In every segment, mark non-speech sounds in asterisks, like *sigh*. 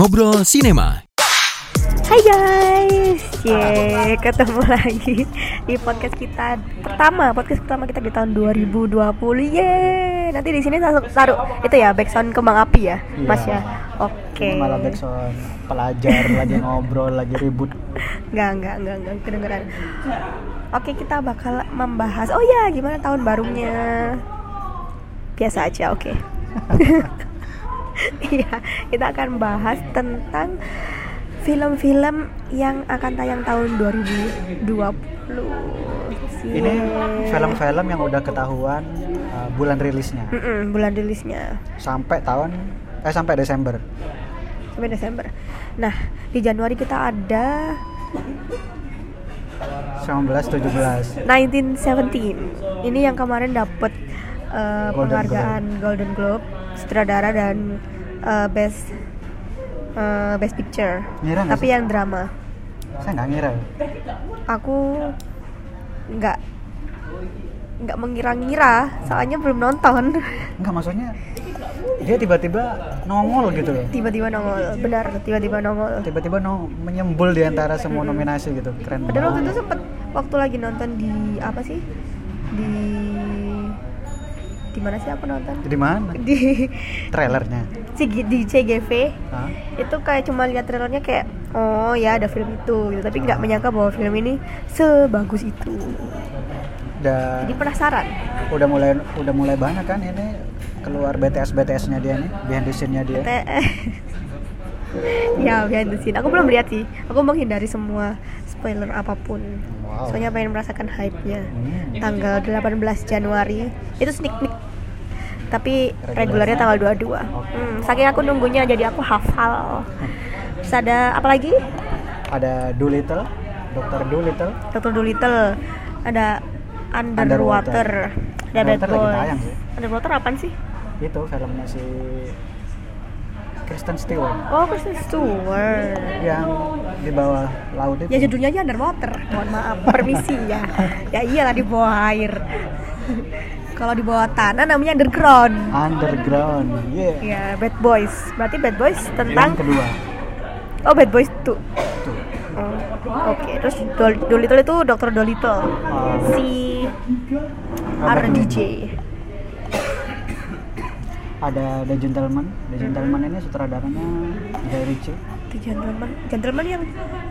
Ngobrol Sinema. Hai guys, ye ketemu lagi di podcast kita pertama, podcast pertama kita di tahun 2020, ye. Nanti di sini taruh, taruh itu ya backsound kembang api ya, Iya. Mas ya. Oke. Ini malah backsound pelajar *laughs* lagi ngobrol lagi ribut Enggak, enggak, enggak, enggak kedengeran. Oke, kita bakal membahas. Oh ya, gimana tahun barunya? Biasa aja, oke. *laughs* *laughs* Iya, kita akan bahas tentang film-film yang akan tayang tahun 2020. ini Cie. film-film yang udah ketahuan uh, bulan rilisnya Mm-mm, bulan rilisnya sampai tahun eh sampai Desember sampai Desember. Nah, di Januari kita ada 19 17 1917 ini yang kemarin dapat uh, Golden penghargaan Golden Globe sutradara dan uh, best uh, best picture. Ngira tapi sih? yang drama. Saya nggak ngira. Aku nggak nggak mengira-ngira soalnya belum nonton. Nggak maksudnya dia tiba-tiba nongol gitu loh. Tiba-tiba nongol benar tiba-tiba nongol. Tiba-tiba no, menyembul di antara semua nominasi gitu keren padahal waktu itu sempet waktu lagi nonton di apa sih? Di di mana sih aku nonton? Di mana? Di trailernya? Di CGV Hah? itu kayak cuma lihat trailernya kayak oh ya ada film itu gitu. Tapi nggak menyangka bahwa film ini sebagus itu. Udah jadi penasaran. udah mulai udah mulai banyak kan ini keluar BTS BTS nya dia nih behind the scene nya dia *laughs* ya behind the scene. Aku belum lihat sih. Aku menghindari semua spoiler apa pun. Wow. soalnya pengen merasakan hype-nya. Hmm. tanggal 18 Januari. Itu sneak peek tapi regulernya tanggal 22 Oke. hmm, saking aku nunggunya jadi aku hafal. Terus ada apa lagi ada Doolittle Dokter Doolittle. Dr. Dolittle ada Underwater, Underwater. ada Bad Boys tayang sih. Underwater apaan sih? itu filmnya si Kristen Stewart. Oh Kristen Stewart. Yang di bawah laut itu. Ya judulnya aja Underwater. Mohon maaf, permisi ya. *laughs* Ya iyalah di bawah air Kalau di bawah tanah namanya Underground. Underground yeah. Ya Bad Boys. Berarti Bad Boys yang tentang kedua. Oh Bad Boys 2 tuh. Oh, Oke, terus Dol- Dolittle itu Dr. Dolittle. Oh. Si RDJ ada The Gentleman. The Gentleman ini sutradaranya Guy Ritchie itu gentleman. Gentleman yang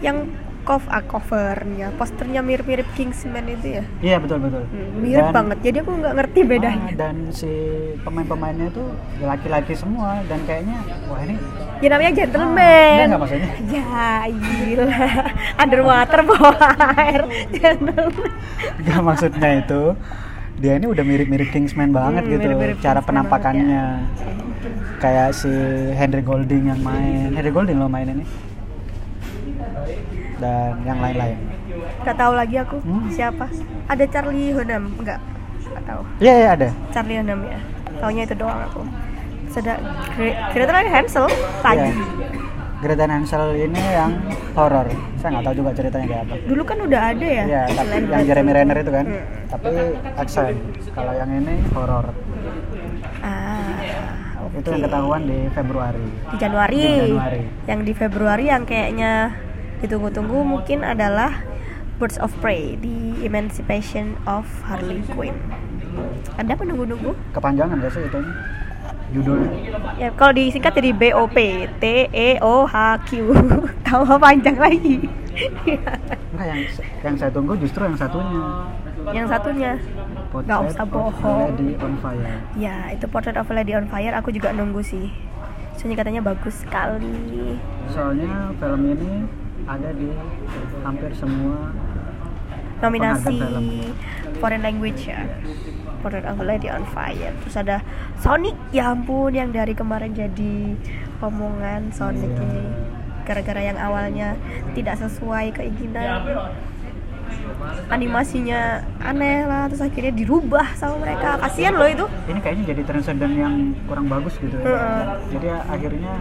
yang cover ah, covernya posternya mirip-mirip Kingsman itu ya? Iya betul betul. Hmm, mirip Dan- banget. Jadi aku nggak ngerti bedanya. Ah, dan si pemain-pemainnya itu laki-laki semua. Dan kayaknya wah ini ya namanya Ah, gentleman enggak, enggak maksudnya. ya gila. Underwater bawah air gentleman. Gak maksudnya itu. Dia ini udah mirip-mirip Kingsman banget Hmm, gitu mirip-mirip cara Kingsman penampakannya. Kayak si Henry Golding yang main. Henry Golding loh main ini dan yang lain-lain nggak tahu lagi aku Hmm. siapa ada Charlie Hunnam nggak nggak tahu iya iya ada Charlie Hunnam ya taunya itu doang aku sudah Greater Hansel lagi Iya. Greta dan Hansel ini yang horor saya nggak tahu juga ceritanya kayak apa dulu kan udah ada ya Iya, tapi selain yang Jeremy. Renner itu kan, Hmm. tapi action. Kalau yang ini horor. ah oke Itu yang ketahuan di Februari. di Januari. Di Januari. Yang di Februari yang kayaknya ditunggu-tunggu mungkin adalah Birds of Prey di Emancipation of Harley Quinn. Anda menunggu-nunggu? Kepanjangan gak sih itu? Judulnya. Ya kalau disingkat jadi BOP T E O H Q. *laughs* Tambah panjang lagi. Enggak yang yang saya tunggu justru yang satunya. yang satunya nggak usah of bohong. Lady on Fire. Ya, itu Portrait of a Lady on Fire aku juga nunggu sih. Soalnya katanya bagus sekali. Soalnya film ini ada di hampir semua nominasi foreign language ya. Portrait of a Lady on Fire. Terus ada Sonic. Ya ampun yang dari kemarin jadi omongan Sonic Iya. ini. Gara-gara yang awalnya tidak sesuai keinginan animasinya aneh lah terus akhirnya dirubah sama mereka kasihan loh itu ini kayaknya jadi transcendent yang kurang bagus gitu ya. Heeh. Jadi akhirnya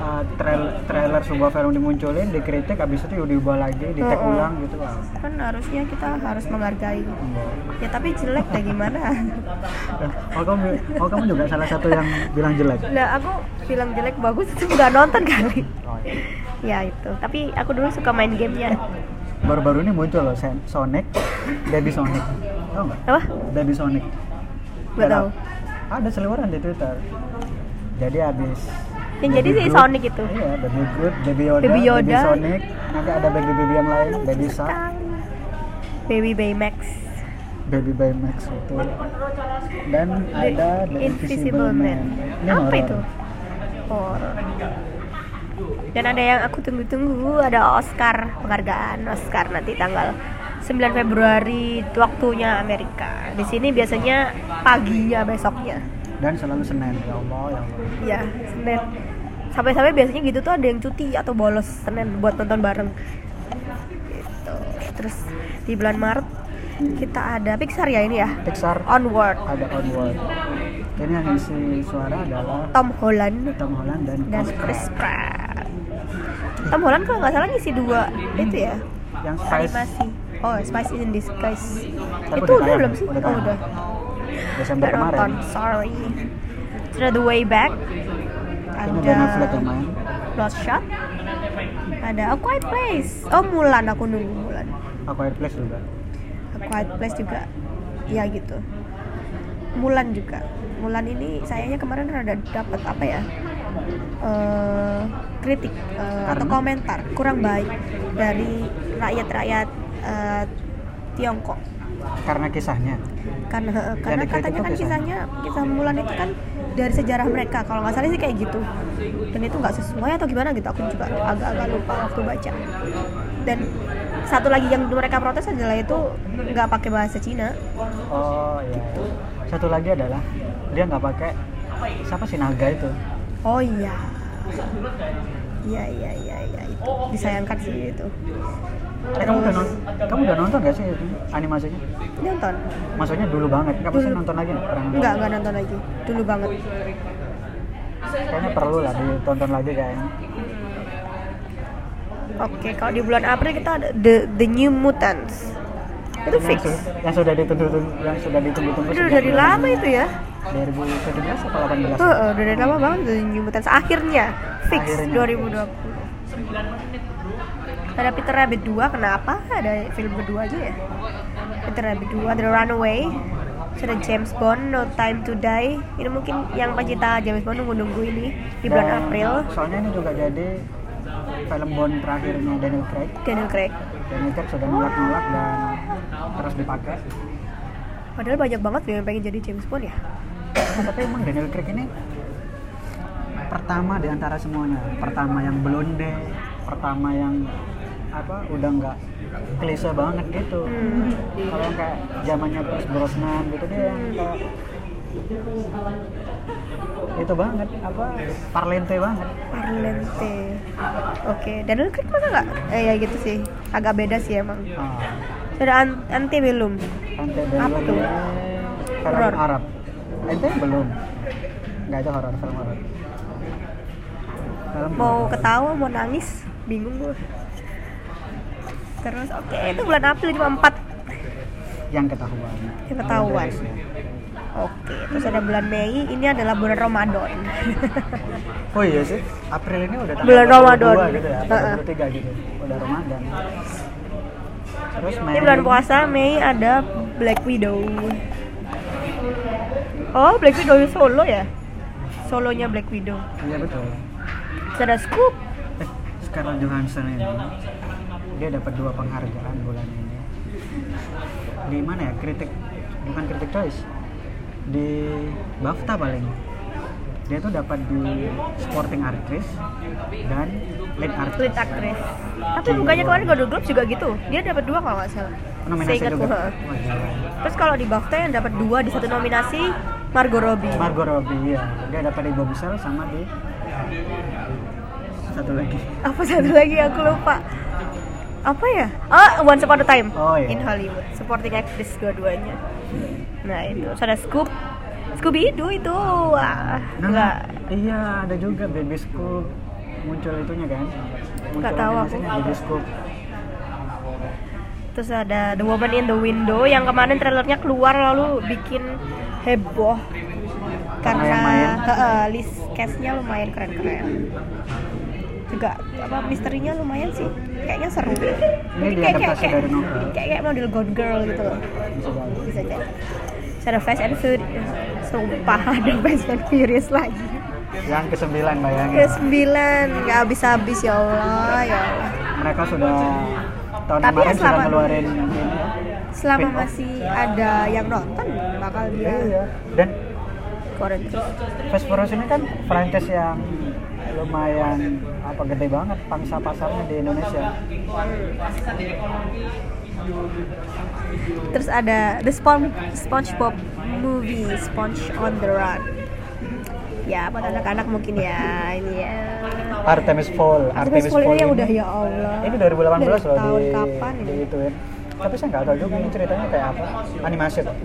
uh, trail- trailer sebuah film dimunculin, dikritik, habis itu diubah lagi, di tag Heeh. ulang gitu. Kan harusnya kita harus menghargai ya tapi jelek deh gimana *laughs* Oh kamu, oh kamu juga salah satu yang bilang jelek. Nah, aku film jelek bagus itu nggak nonton kali oh, ya iya. itu tapi aku dulu suka main gamenya baru-baru ini muncul loh Sonic Baby Sonic. Tau nggak? Apa? Baby Sonic. Ada- tahu. ada seliweran di Twitter. Jadi habis Yang jadi Baby si Sonic itu? iya Baby Groot Baby Yoda Baby Yoda. Sonic. Nanti ada baby baby yang lain Baby Shark. Baby Baymax. Baby Baymax itu. Dan ada The Invisible, Man, Ini apa horor. itu? Horor dan ada yang aku tunggu-tunggu ada Oscar penghargaan Oscar nanti tanggal 9 Februari waktunya Amerika. Di sini biasanya paginya besoknya. Dan selalu Senin ya Allah ya Allah. Ya Senin. Sampai-sampai biasanya gitu tuh ada yang cuti atau bolos Senin buat nonton bareng. Gitu. Terus di bulan Maret kita ada Pixar ya ini ya? Pixar. Onward. Ada Onward. Ini yang isi suara adalah Tom Holland. Tom Holland dan, dan Chris Chris Pratt. Tom Holland kalau nggak salah ngisi dua itu ya? Yang Spice. Animasi. Oh Spice in Disguise. Tapi itu udah belum sih? Udah oh udah. Desember kemarin nonton. sorry. Sudah The Way Back. Ada main. Lost Shot. Ada A Quiet Place. Oh Mulan. Aku nunggu Mulan. A Quiet Place juga. A Quiet Place juga. Ya gitu. Mulan juga. Mulan ini sayangnya kemarin ada dapat apa ya eh, kritik eh, atau komentar kurang baik dari rakyat-rakyat eh, Tiongkok. Karena kisahnya? Karena karena katanya kan kisahnya. kisah Mulan itu kan dari sejarah mereka. Kalau nggak salah sih kayak gitu. Dan itu nggak sesuai atau gimana gitu aku juga agak-agak lupa waktu baca. Dan satu lagi yang mereka protes adalah itu nggak pakai bahasa Cina. Oh iya. Satu lagi adalah dia nggak pakai siapa sih naga itu oh iya. Iya iya iya iya itu disayangkan sih itu. Eh, kamu udah nonton? Kamu udah nonton gak sih itu animasinya? Nonton. Maksudnya dulu banget. Pasti Dulu. nonton lagi nih pernah nonton? nggak nggak nonton lagi. Dulu banget. Kayaknya perlu lah ditonton lagi kayaknya oke kalau di bulan April kita ada the the New Mutants. Itu yang, fix. su- yang sudah ditunggu yang sudah ditunggu-tunggu itu udah dari lama itu ya 2017 atau 18 Heeh, udah dari lama banget The New Mutants akhirnya fix. Akhirnya. 2020 ada Peter Rabbit 2 kenapa? Ada film kedua aja ya? Peter Rabbit 2 The Runaway. Ada James Bond No Time to Die. Ini mungkin yang pencipta James Bond nunggu-nunggu ini di bulan Dan April. soalnya ini juga jadi film Bond terakhirnya Daniel Craig. Daniel Craig. Daniel Craig sudah nolak-nolak dan terus dipakai. Padahal banyak banget yang pengen jadi James Bond ya tapi emang Daniel Craig ini pertama di antara semuanya. Pertama yang blonde pertama yang apa udah nggak klise banget gitu. Hmm. kalau kayak zamannya Pierce Brosnan gitu dia yang kayak itu banget apa parlente banget. Parlente. Oke Daniel Craig masa nggak? Eh ya gitu sih. Agak beda sih emang. Ah, ada an- Antebellum ante Apa tuh? film Horor. Arab ente belum nggak itu horor film horor mau ketawa mau nangis bingung gue terus oke itu bulan April cuma 4 yang ketahuan Yang ketahuan. Ada beresnya. oke terus ada bulan Mei ini adalah bulan Ramadan *laughs* Oh iya sih, April ini udah tanggal Bulan 22 Ramadan. gitu ya, Heeh. 23 gitu, udah Ramadan. Terus Mei, ini bulan puasa Mei ada Black Widow oh Black Widow solo ya solonya Black Widow Iya betul. ada Scoop *laughs* Scarlett Johansson ini, dia dapat dua penghargaan bulan ini. Di mana ya? Kritik, bukan kritik choice. Di BAFTA paling. Dia tuh dapat di Sporting Actress dan Lead Artist. Lead actress tapi bukannya kemarin Golden Globes juga gitu dia dapat dua kalau nggak salah Nominasi Seingatku. Wah, gila. Terus kalau di BAFTA yang dapat dua di satu nominasi Margot Robbie. Margot Robbie ya dia dapat di Bombshell sama di satu lagi Apa satu lagi aku lupa. Apa ya? Ah, Once Upon a Time Oh, iya. in Hollywood. Supporting actress dua-duanya. Nah itu. Ada Scoop. Scooby Doo itu. Wah, enggak. iya ada juga Baby Scoop muncul itunya kan muncul Nggak tahu aku. Baby Scoop Terus ada The Woman in the Window yang kemarin trailernya keluar lalu bikin heboh. Karena heeh, Liz castnya lumayan keren-keren. Juga apa misterinya lumayan sih. Kayaknya seru. Ini kayak kayak kayak, dari novel. kayak kayak model Gone Girl gitu loh. Bisa jadi. Ada Fast and Furious sumpah *laughs* ada Fast and Furious lagi. Yang ke sembilan bayangin ke sembilan nggak habis habis ya Allah ya Allah. Mereka sudah tahun Tapi ya kemarin sudah selama- ngeluarin ini ya. Selama masih ada yang nonton bakal dia Iya. Dan keluarin terus Fast Furious ini kan franchise yang lumayan apa gede banget pangsa pasarnya di Indonesia. terus ada The Spon SpongeBob movie Sponge on the Run ya buat anak-anak mungkin ya ini ya Artemis Fowl, Artemis Fowl ini yang udah ya Allah Ini 2018 loh Dari tahun di kapan ini itu ya. Tapi saya nggak tahu juga ini ceritanya kayak apa. Animasi tuh.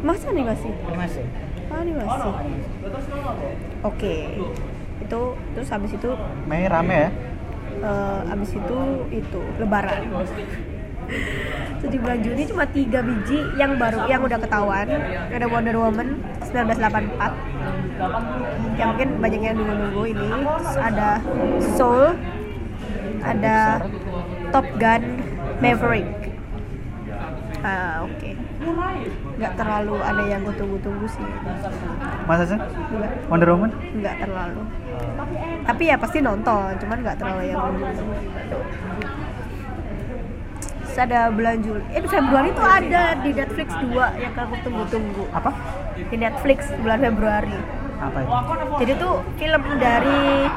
masa animasi? Animasi. Oh, animasi. Oke. Itu terus habis itu Mei rame ya. eh, habis itu itu lebaran. 17 Juni cuma tiga biji yang baru yang udah ketahuan. Ada Wonder Woman 1984 yang mungkin banyak yang nunggu-nunggu ini. Terus ada Soul. Ada Top Gun Maverick ah oke nggak terlalu ada yang gue tunggu-tunggu sih Masa sih? nggak Wonder Woman? nggak terlalu tapi ya pasti nonton cuman nggak terlalu yang Terus ada bulan Juli eh Februari itu ada di Netflix 2 yang aku tunggu-tunggu Apa? di Netflix bulan Februari Apa itu? jadi tuh film dari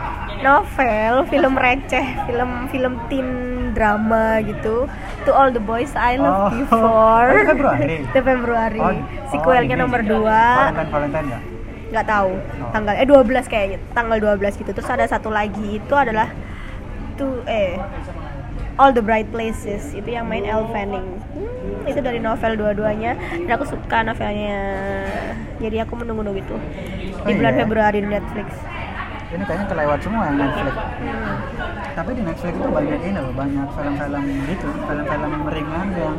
novel film receh film film teen drama gitu. To All the Boys I Love You Oh, For itu Februari? *laughs* itu Februari. Oh, sequelnya oh, nomor 2 Valentine Valentine nggak? nggak tahu. Oh. tanggal eh 12 kayaknya. Tanggal 12 gitu. Terus ada satu lagi. Itu adalah tuh eh All the Bright Places. Itu yang main Elle Fanning. Hmm, itu dari novel dua-duanya. Dan aku suka novelnya. Jadi aku menunggu-nunggu itu. Di Oh, bulan iya? Februari di Netflix Ini kayaknya kelewat semua yang Netflix. Hmm. Tapi di Netflix itu banyak ini loh, banyak film-film gitu, film-film yang ringan yang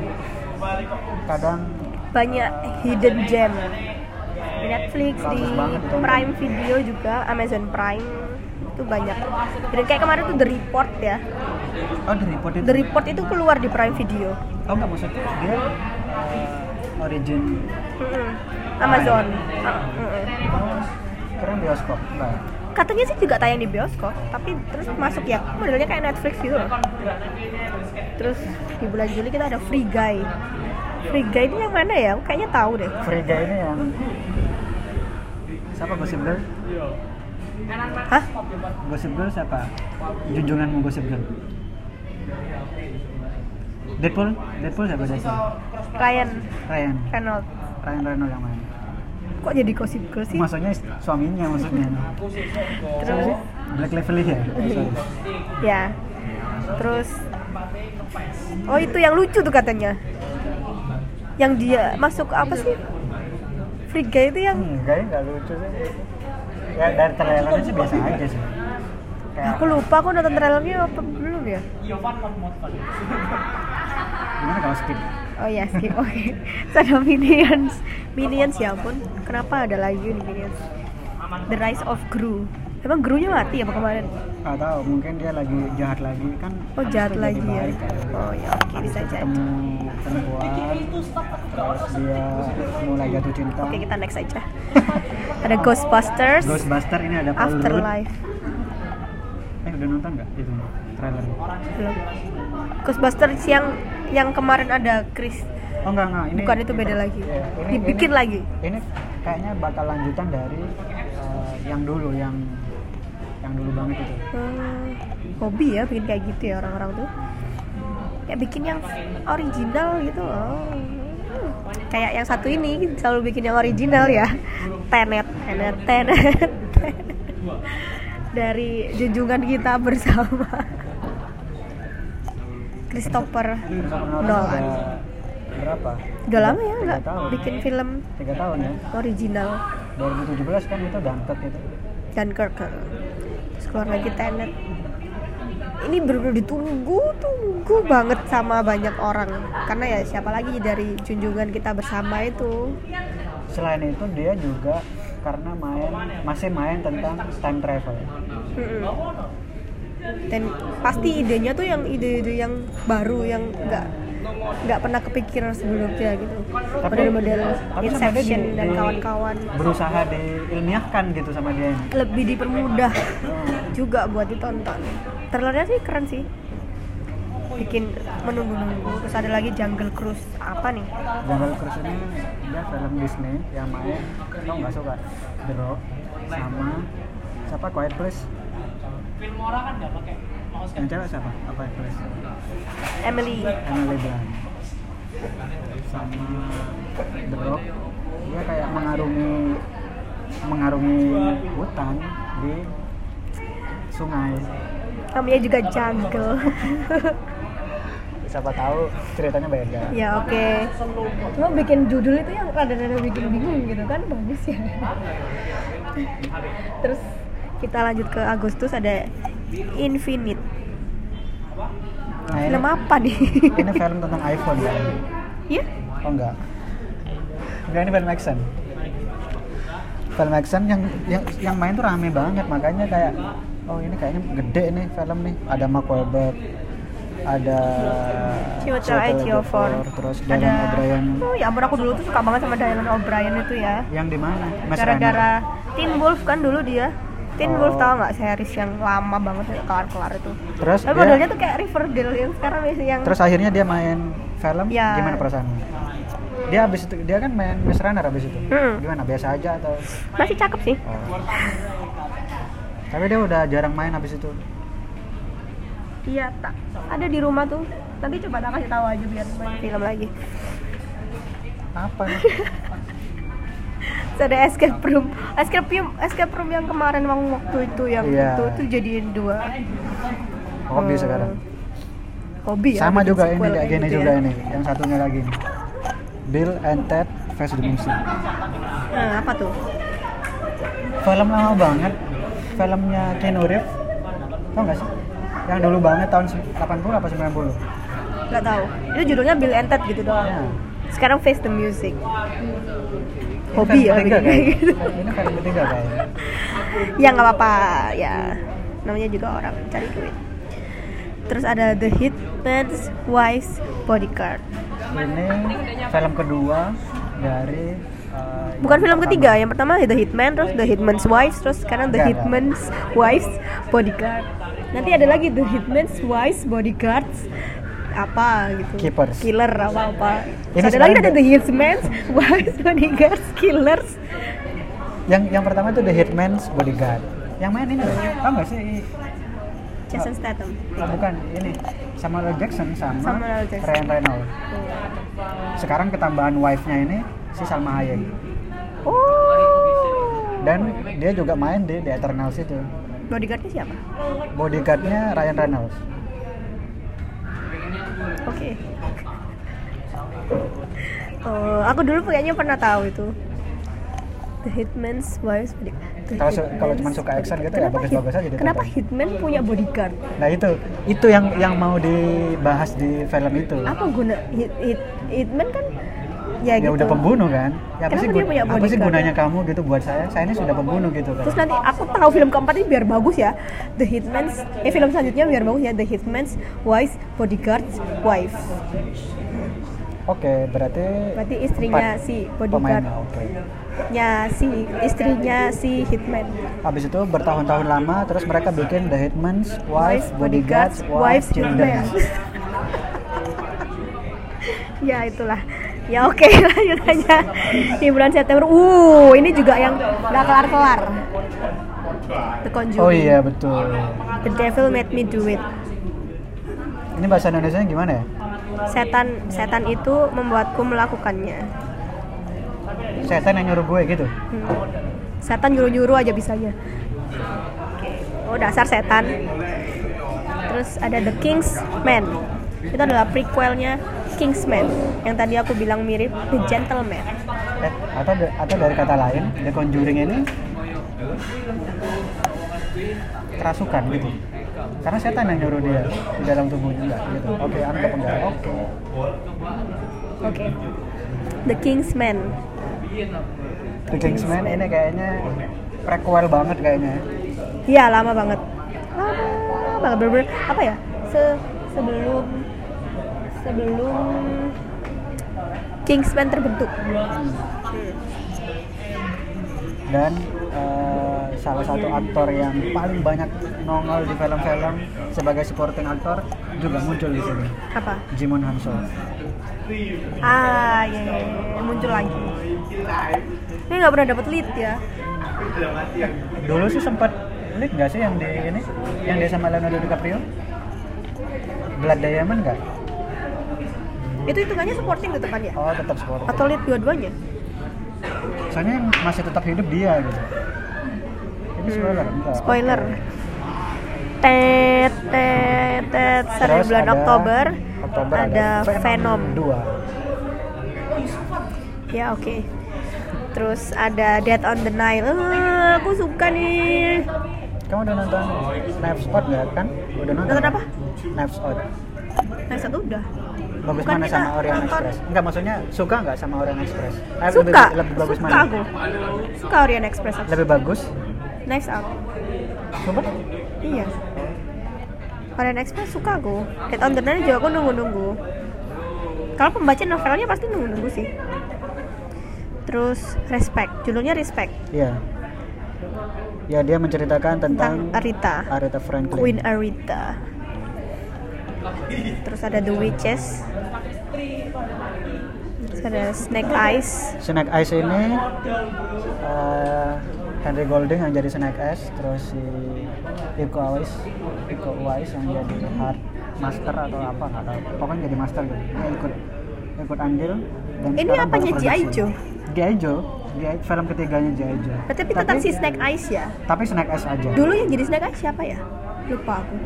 kadang banyak hidden gem di Netflix di itu. Prime Video juga Amazon Prime itu banyak dan kayak kemarin tuh The Report ya oh di report itu. The Report itu keluar di Prime Video Oh nggak maksudnya dia uh, origin Mm-mm. Amazon. Ah, mm-mm. keren bioskop enggak Katanya sih juga tayang di bioskop, tapi terus masuk ya modelnya kayak Netflix gitu loh. Terus di bulan Juli kita ada Free Guy. Free Guy ini yang mana ya? Aku Kayaknya tahu deh. Frida ini yang siapa Gossip Girl? Hah? Gossip Girl siapa? Junjunganmu Gossip Girl. Deadpool? Deadpool siapa dasar? Ryan Ryan. Reynolds. Ryan Reynolds yang main. Kok jadi sih? Maksudnya suaminya maksudnya. Sih? Black Lively ya? Sorry. Ya. Terus Oh, itu yang lucu tuh katanya. Yang dia masuk apa sih? Guy itu yang Enggak enggak lucu sih. Ya dari trailernya sih biasa aja sih. Kayak aku lupa aku nonton trailernya apa belum ya? gimana kalau skip? Oh ya skip *laughs* oke. Terus ada Minions. Minions ya ampun. Kenapa ada lagi nih Minions? The Rise of Gru. Emang Gru-nya mati apa kemarin? Gak tahu, mungkin dia lagi jahat lagi kan. Oh jahat lagi ya. baik kan. Oh ya oke bisa jadi. Perempuan, terus dia mulai jatuh cinta. Oke kita next aja. *laughs* ada Ghostbusters. Ghostbuster ini ada Paul Rudd. Afterlife. Eh udah nonton nggak itu trailer? Belum. Ghostbusters yang yang kemarin ada Chris. Oh enggak enggak, ini Bukan itu beda lagi. Iya, Dibikin lagi. Ini kayaknya bakal lanjutan dari eh, yang dulu yang yang dulu banget itu. Hmm, hobi ya bikin kayak gitu ya orang-orang tuh. Ya bikin yang original gitu loh. Hmm, Kayak yang satu ini selalu bikin yang original ya. Tenet, tenet, tenet. Dari junjungan kita bersama. Christopher Nolan berapa? Udah lama ya nggak bikin film Tiga tahun ya. original 2017 kan itu Dunkirk itu. Dunkirk. Terus keluar lagi Tenet. Ini bener-bener ditunggu, tunggu banget sama banyak orang. Karena ya siapa lagi dari junjungan kita bersama itu. Selain itu dia juga karena main masih main tentang time travel Mm-mm. Dan pasti idenya tuh yang ide-ide yang baru yang nggak nggak pernah kepikiran sebelumnya gitu. Model-model Inception di- dan kawan-kawan. berusaha diilmiahkan gitu sama dia. Ini lebih dipermudah juga buat ditonton. Trailernya sih keren sih. Bikin menunggu-nunggu. Terus ada lagi Jungle Cruise. Apa nih? Jungle Cruise ini dia film Disney yang main. Kamu nggak suka? The Rock sama siapa? Quiet Place yang cewek siapa? Apa Place Emily. Emily Blunt. Sama The Rock. Dia kayak mengarungi mengarungi hutan di sungai. Namanya juga Jungle. *laughs* Siapa tahu ceritanya beda. Ya oke. Cuma bikin judul itu yang rada-rada bikin bingung gitu kan? Bagus ya. Terus kita lanjut ke Agustus ada Infinite. Nah, ini, film apa nih? Ini film tentang iPhone kan? Iya. Oh enggak. Enggak ini film action. Film action yang yang yang main tuh rame banget makanya kayak oh ini kayaknya gede nih film nih. Ada Mark Wahlberg ada Chiwetel Ejiofor terus ada Dylan O'Brien. Oh ya ampun aku dulu tuh suka banget sama Dylan O'Brien itu ya. Yang di mana? Gara-gara Teen Wolf kan dulu dia Teen Wolf Oh. tau nggak series yang lama banget kelar-kelar itu terus tapi modelnya tuh kayak Riverdale yang sekarang biasa yang terus akhirnya dia main film Ya. gimana perasaannya dia abis itu dia kan main Miss Runner abis itu Hmm. gimana biasa aja atau masih cakep sih oh. tapi dia udah jarang main abis itu Iya, tak. Ada di rumah tuh. Nanti coba tak kasih tahu aja biar main film lagi. apa nih *laughs* ada escape room. Escape room, escape room yang kemarin waktu waktu itu yang Iya. itu tuh jadiin dua. hobi Hmm. sekarang Hobi ya. sama juga ini kayak kayak gini gitu juga ya. ini yang satunya lagi nih. Bill and Ted vs Dimensi Nah, apa tuh? film lama banget filmnya Keanu Reeves tau gak sih yang dulu banget tahun se- 80 apa 90 Gak tahu. Itu judulnya Bill and Ted gitu doang. ya. Sekarang Face the Music. Hobi ya kayak gitu. ini film ketiga kayaknya ya nggak apa-apa. Ya namanya juga orang cari duit. Terus ada The Hitman's Wife's Bodyguard. Ini film kedua dari uh, bukan film pertama. ketiga yang pertama The Hitman terus The Hitman's Wife terus sekarang The Hitman's Wife's Bodyguard. Nanti ada lagi The Hitman's Wife's Bodyguards apa gitu. Keepers. killer apa apa. Ini ada lagi ada The- Hitman's *laughs* Wife's Bodyguards Killers. Yang yang pertama itu The Hitman's Bodyguard. Yang main ini loh tau gak sih? Jason Statham. Oh, bukan ini. Samuel L. Jackson sama Samuel L. Jackson. Ryan Reynolds. Sekarang ketambahan wife-nya ini si Salma Hayek. Oh. Dan dia juga main di The Eternals itu. Bodyguardnya siapa? Bodyguardnya Ryan Reynolds Oke. Oh, aku dulu kayaknya pernah tahu itu. The Hitman's. The Kalau su- kalau cuma suka action gitu ya Kenapa bagus-bagus hit- aja. Kenapa Hitman punya bodyguard? nah itu itu yang yang mau dibahas di film itu Apa guna hit, hit, Hitman kan ya, ya gitu. udah pembunuh kan ya apa Kenapa sih, dia punya apa sih gunanya ya? kamu gitu buat saya saya ini sudah pembunuh gitu kan Terus nanti aku tahu film keempat ini biar bagus ya. The Hitman's eh film selanjutnya biar bagus ya. The Hitman's Wife's Bodyguard's Wife. oke berarti Berarti istrinya si pemain bodyguard. oke nya si istrinya si Hitman. habis itu bertahun-tahun lama terus mereka bikin The Hitman's Wife, Wife, Bodyguards, Wife, wives, Children. *laughs* ya itulah. Ya oke *laughs* lanjut aja di bulan September. Uh ini juga yang nggak kelar-kelar. The Conjuring. Oh iya betul. The Devil Made Me Do It. Ini bahasa Indonesia gimana ya? Setan setan itu membuatku melakukannya. Setan yang nyuruh gue gitu. Hmm. Setan nyuruh-nyuruh aja bisanya. Oh dasar setan. Terus ada The King's Man. Itu adalah prequelnya Kingsman yang tadi aku bilang mirip The Gentleman. Eh, atau atau dari kata lain, The Conjuring ini kerasukan gitu. Karena setan yang nyuruh dia di dalam tubuhnya enggak gitu. Oke, anggap enggak. Oke. Oke. The Kingsman. The Kingsman ini kayaknya prequel banget kayaknya. Iya lama banget. Lama banget bener apa ya? Se sebelum sebelum Kingsman terbentuk. Dan eh, salah satu aktor yang paling banyak nongol di film-film sebagai supporting aktor juga muncul di sini. Apa? Jimon Hanso. Ah, iya, iya, iya. muncul lagi. Ini nggak pernah dapet lead ya? Dulu sih sempat lead nggak sih yang di ini, yang dia sama Leonardo DiCaprio? Blood Diamond nggak? Itu hitungannya supporting tetap kan ya? Oh tetap supporting. Atau lead dua-duanya? Soalnya yang masih tetap hidup dia gitu. Ini spoiler enggak? Spoiler. Tet, tet, tet. Terus bulan ada- Oktober, Oktober ada Venom. 2 Ya oke. Terus ada Dead on the Nile. Ah, aku suka nih. Kamu udah nonton Knives Out nggak kan? Udah nonton? Nonton apa? Knives Out. Nah satu udah. Bagus Bukan mana sama Orient nonton. Express? Enggak, maksudnya suka nggak sama Orient Express? Eh, Suka. Lebih, lebih bagus suka mana? aku. Suka Orient Express aku. Lebih bagus? Nice out. Coba? Iya. Orient Express suka aku. Dead on the Nile juga aku nunggu-nunggu. Kalau pembaca novelnya pasti nunggu-nunggu sih. Terus Respect, judulnya Respect Iya. Ya dia menceritakan tentang, tentang Arita, Aretha Franklin. Queen Arita. Terus ada The Witches. Terus ada Snake Eyes. Snake Eyes ini eh, Henry Golding yang jadi Snake Eyes, terus si Iko Uwais, Iko Uwais yang jadi Hard Master atau apa nggak tahu. Pokoknya jadi Master gitu. Dia ikut ikut andil. Dan Ini apanya G.I. Joe? G.I. Joe, film ketiganya G.I. Joe. Berarti tapi tetap si Snake Eyes ya. Tapi Snake Eyes aja. Dulu yang jadi Snake Eyes siapa ya? Lupa aku.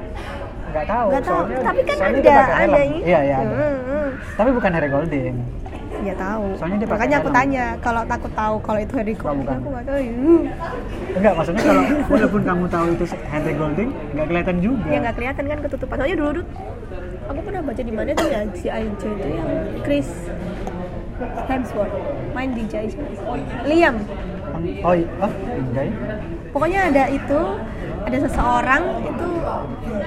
Nggak tahu. Nggak tahu. soalnya- Tapi kan soalnya ada, ada. Iya iya ada. Hmm, hmm. Tapi bukan Henry Golding. Ya tahu. Soalnya dia Makanya aku helm. tanya kalau takut tahu kalau itu Harry Golding bukan. aku nggak tahu. Enggak, maksudnya kalau *laughs* walaupun kamu tahu itu Henry Golding, nggak kelihatan juga. Ya nggak kelihatan kan ketutupan. Soalnya dulu dulu aku pernah baca di mana tuh ya si Aijo itu yang Chris Hemsworth main di Jai Liam. Oh, iya. oh enggak ya? Pokoknya ada itu ada seseorang itu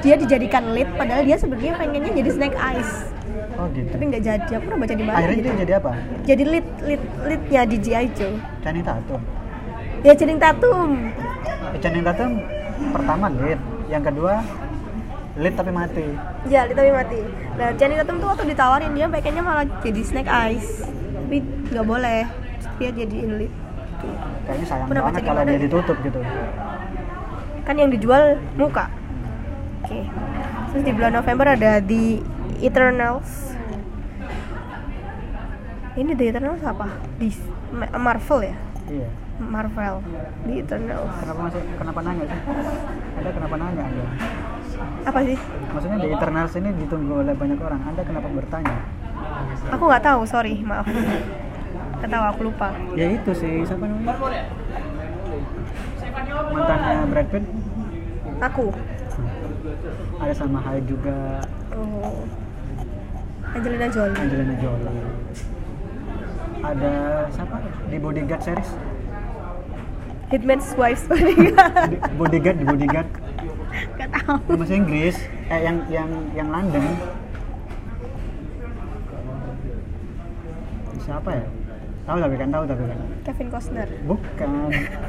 dia dijadikan lead padahal dia sebenarnya pengennya jadi Snake Eyes Oh gitu. tapi nggak jadi aku pernah baca di mana Akhirnya gitu dia jadi apa? jadi lead lead leadnya di G.I. Joe Channing Tatum. ya Channing Tatum Eh, Channing Tatum pertama lead, yang kedua lead tapi mati. ya lead tapi mati nah Channing Tatum tuh waktu ditawarin dia pengennya malah jadi Snake Eyes tapi nggak boleh dia jadi lead Kayaknya sayang Pernah banget kalau dia gitu? ditutup gitu. Kan yang dijual muka oke terus di bulan November ada The Eternals ini The Eternals apa di Ma- Marvel ya Iya. Marvel The Eternals Kenapa masih kenapa nanya sih? Anda kenapa nanya Anda? apa sih Maksudnya di Eternals ini ditunggu oleh banyak orang. Anda kenapa bertanya? aku nggak tahu sorry maaf nggak tahu aku lupa Ya itu sih, siapa namanya? Mantannya Brad Pitt aku? Ada sama Hyde juga. Oh. Angelina Jolie. Angelina Jolie. Ada siapa? Di Bodyguard series? Hitman's Wife Bodyguard. Di- Bodyguard di Bodyguard. Nggak tahu. Bahasa Inggris. Eh yang yang yang London. Siapa ya tahu tapi kan tahu tapi kan Kevin Costner bukan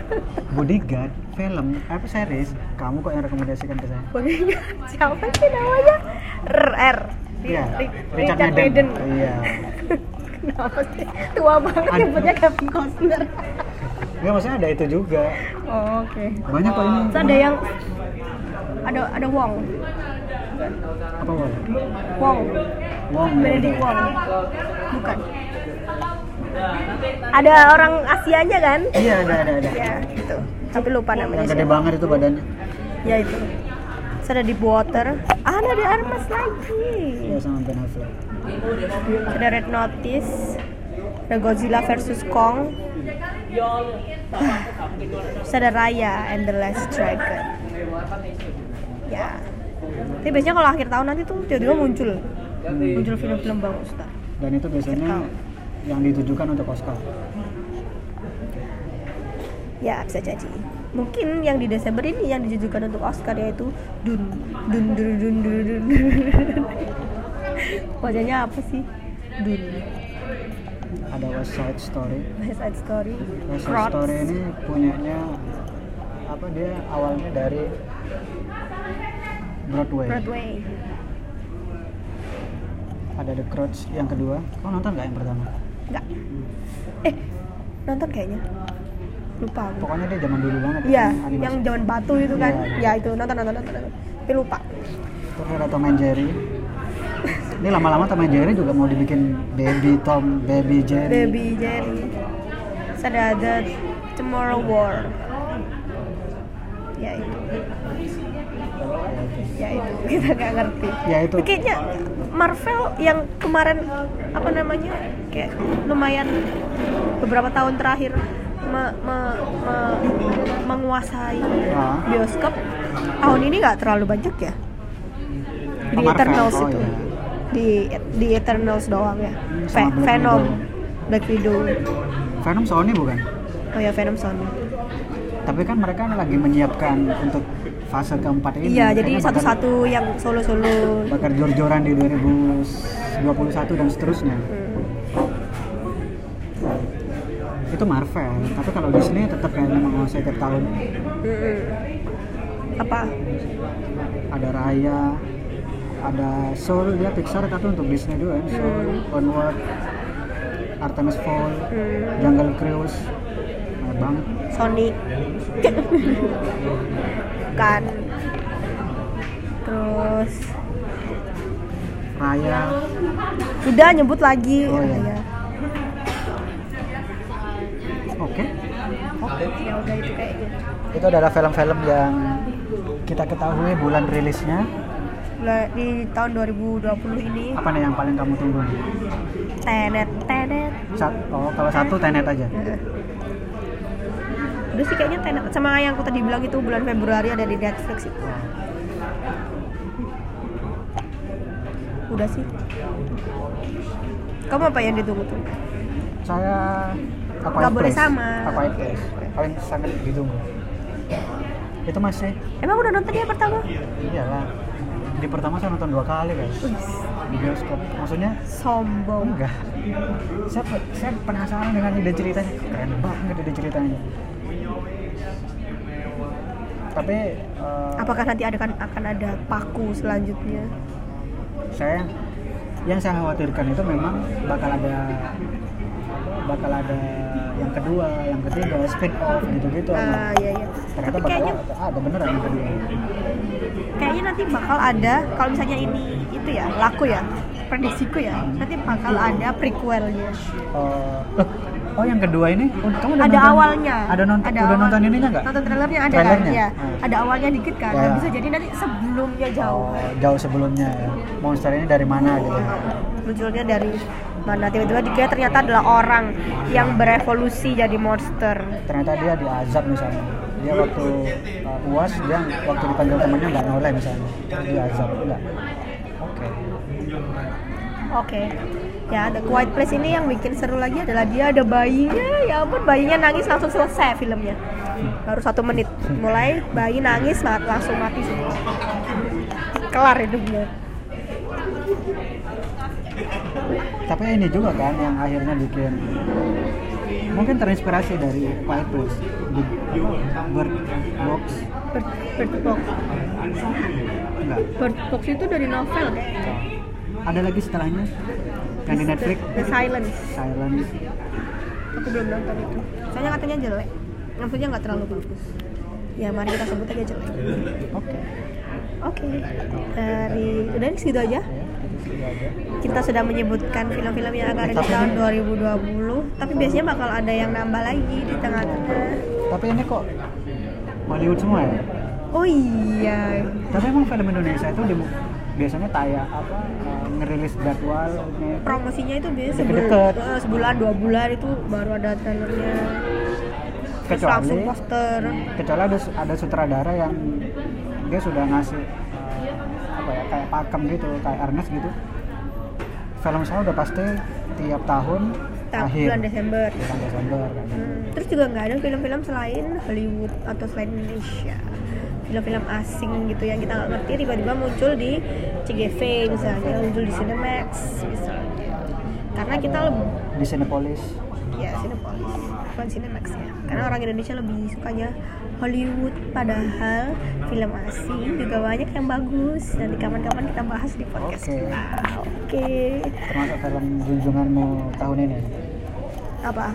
*laughs* Bodyguard film apa series kamu kok yang rekomendasikan ke saya Bodyguard siapa sih namanya R R Iya, Ri- Richard Richard Madden. Iya. *laughs* Kenapa sih? Tua banget nyebutnya Kevin Costner. Nggak maksudnya ada itu juga. Oh, Oke. Banyak kok ini. Terus ada yang ada ada Wong. Apa Wong? Wong. Wong. Benedict Wong. Bukan. Ada orang Asianya kan? Iya ada ada ada. Ya, gitu. Tapi lupa namanya Yang gede siapa. banget itu badannya. Ya itu. Terus ada Deep Water. Ah, ada Armas lagi. Iya sama Ben Affleck. Ada Red Notice. Ada Godzilla versus Kong. Terus ada Raya and the Last Dragon. Ya. Tapi biasanya kalau akhir tahun nanti tuh tiba-tiba muncul muncul film-film bagus. Dan itu biasanya. Yang ditujukan untuk Oscar. Ya bisa jadi. Mungkin yang di Desember ini yang ditujukan untuk Oscar yaitu Dun Dun Dun Dun Dun Dun. Dun. *laughs* Wajahnya apa sih? Dun. ada West Side Story West Side Story. West Side. Story ini punyanya apa dia awalnya dari Broadway. Broadway. Ada The Crowds yang kedua. Kau nonton nggak yang pertama? Enggak. Eh, nonton kayaknya. Lupa aku. Pokoknya dia zaman dulu banget. Iya, kan, yang zaman batu itu kan. Ya iya. itu nonton nonton nonton. nonton. Tapi lupa. Terus ada Tom and Jerry. Ini lama-lama Tom and Jerry juga mau dibikin Baby Tom, Baby Jerry. Baby Jerry. Ada The Tomorrow War. Ya itu. Ya itu *laughs* kita nggak ngerti. Ya itu. Kayaknya Marvel yang kemarin apa namanya kayak lumayan beberapa tahun terakhir me- me- me- menguasai Ah. bioskop tahun ini nggak terlalu banyak ya di Marvel. Eternals Oh, itu iya. di di Eternals doang ya sama Ve- Black Venom. Black Widow Venom Sony bukan? oh ya Venom Sony Tapi kan mereka lagi menyiapkan untuk fase keempat ini. iya jadi satu-satu yang solo-solo bakal jor-joran di 2021 dan seterusnya. Hmm. Itu Marvel, tapi kalau Disney tetap kayaknya menguasai tiap tahun. Mm-mm. apa Ada Raya, ada Soul dia Pixar tapi untuk Disney juga kan. Soul, Onward, Artemis Fowl, Hmm. Jungle Cruise, banget. Sonic *laughs* kan terus Raya, udah nyebut lagi Oh, iya. ya oke. Oke. ya udah itu kayaknya Itu adalah film-film yang kita ketahui bulan rilisnya. Di tahun 2020 ini Apa nih yang paling kamu tunggu? tenet tenet Sat, oh, kalau satu Tenet aja. Udah sih kayaknya tenet sama yang aku tadi bilang itu bulan Februari ada di Netflix itu udah sih kamu apa yang ditunggu tuh Saya apa Nggak boleh sama. Apa paling sangat ditunggu. Itu masih emang udah nonton ya pertama iyalah. Di pertama saya nonton dua kali guys di bioskop. Maksudnya sombong enggak. Saya saya penasaran dengan ide ceritanya. Keren banget ide ceritanya. Tapi eh, apakah nanti ada kan akan ada paku selanjutnya saya yang saya khawatirkan itu memang bakal ada bakal ada yang kedua, yang ketiga, spin off gitu-gitu. ah iya iya Ternyata tapi bakal kayaknya ada, beneran yang kedua. kayaknya nanti bakal ada kalau misalnya ini itu ya laku ya prediksiku ya nanti bakal ada prequelnya loh, oh yang kedua ini, oh, kamu udah ada nonton, awalnya Ada nonton, ada udah awal- nonton ininya nggak? nonton trailernya ada Trailernya? kan ya Ah. ada awalnya dikit kan Ya. Bisa jadi nanti sebelumnya jauh Oh, jauh sebelumnya ya. Monster ini dari mana gitu? munculnya dari mana tiba-tiba dia ternyata adalah orang yang berevolusi jadi monster Ternyata dia diazab misalnya. Dia waktu uh, uas dia waktu dipanggil temannya nggak noleh misalnya. Terus diazab enggak? Oke. Oke. Ya, The Quiet Place ini yang bikin seru lagi adalah dia ada bayinya. Ya ampun, bayinya nangis langsung selesai filmnya. Baru satu menit. Mulai bayi nangis ma- langsung mati semua. Kelar hidupnya. Tapi ini juga kan yang akhirnya bikin mungkin terinspirasi dari Quiet Place apa, Bird Box Bird, Bird Box. enggak Bird Box itu dari novel ada lagi setelahnya yang di Netflix The Silence. Silence Aku belum nonton itu. Soalnya katanya jelek. Maksudnya nggak terlalu bagus. Ya, mari kita sebut aja jelek. oke Oke. Dari udah segitu aja. kita sudah menyebutkan film-film yang akan di tahun ini- 2020 tapi biasanya bakal ada yang nambah lagi di tengah-tengah tapi ini kok Hollywood semua ya oh iya tapi emang film Indonesia itu di, biasanya tayang apa ngerilis jadwalnya itu promosinya itu biasanya Deket-deket. sebulan, eh, sebulan dua bulan itu baru ada trailernya terus Kecuali- langsung poster kecuali ada ada sutradara yang dia sudah ngasih uh, apa ya kayak pakem gitu kayak Ernest gitu film saya udah pasti tiap tahun ta- Akhir. bulan Desember bulan Desember kan. Hmm, terus juga nggak ada film-film selain Hollywood atau selain Indonesia film-film asing gitu yang kita nggak ngerti tiba-tiba muncul di CGV misalnya muncul di Cinemax misalnya. Karena kita lebih di Cinepolis. Ya Cinepolis. Bukan Cinemax ya. Karena orang Indonesia lebih sukanya Hollywood padahal film asing juga banyak yang bagus. Nanti kapan-kapan kita bahas di podcast Oke. kita. Oke. Termasuk film junjunganmu tahun ini? Apa?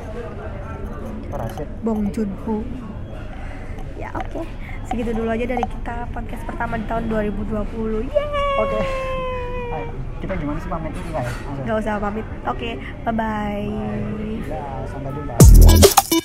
Parasit Bong Joon Ho ya oke segitu dulu aja dari kita podcast pertama di tahun 2020 yeay! Oke. Ayo, kita gimana sih pamit enggak ya nggak usah pamit. Oke bye bye. Ya sampai jumpa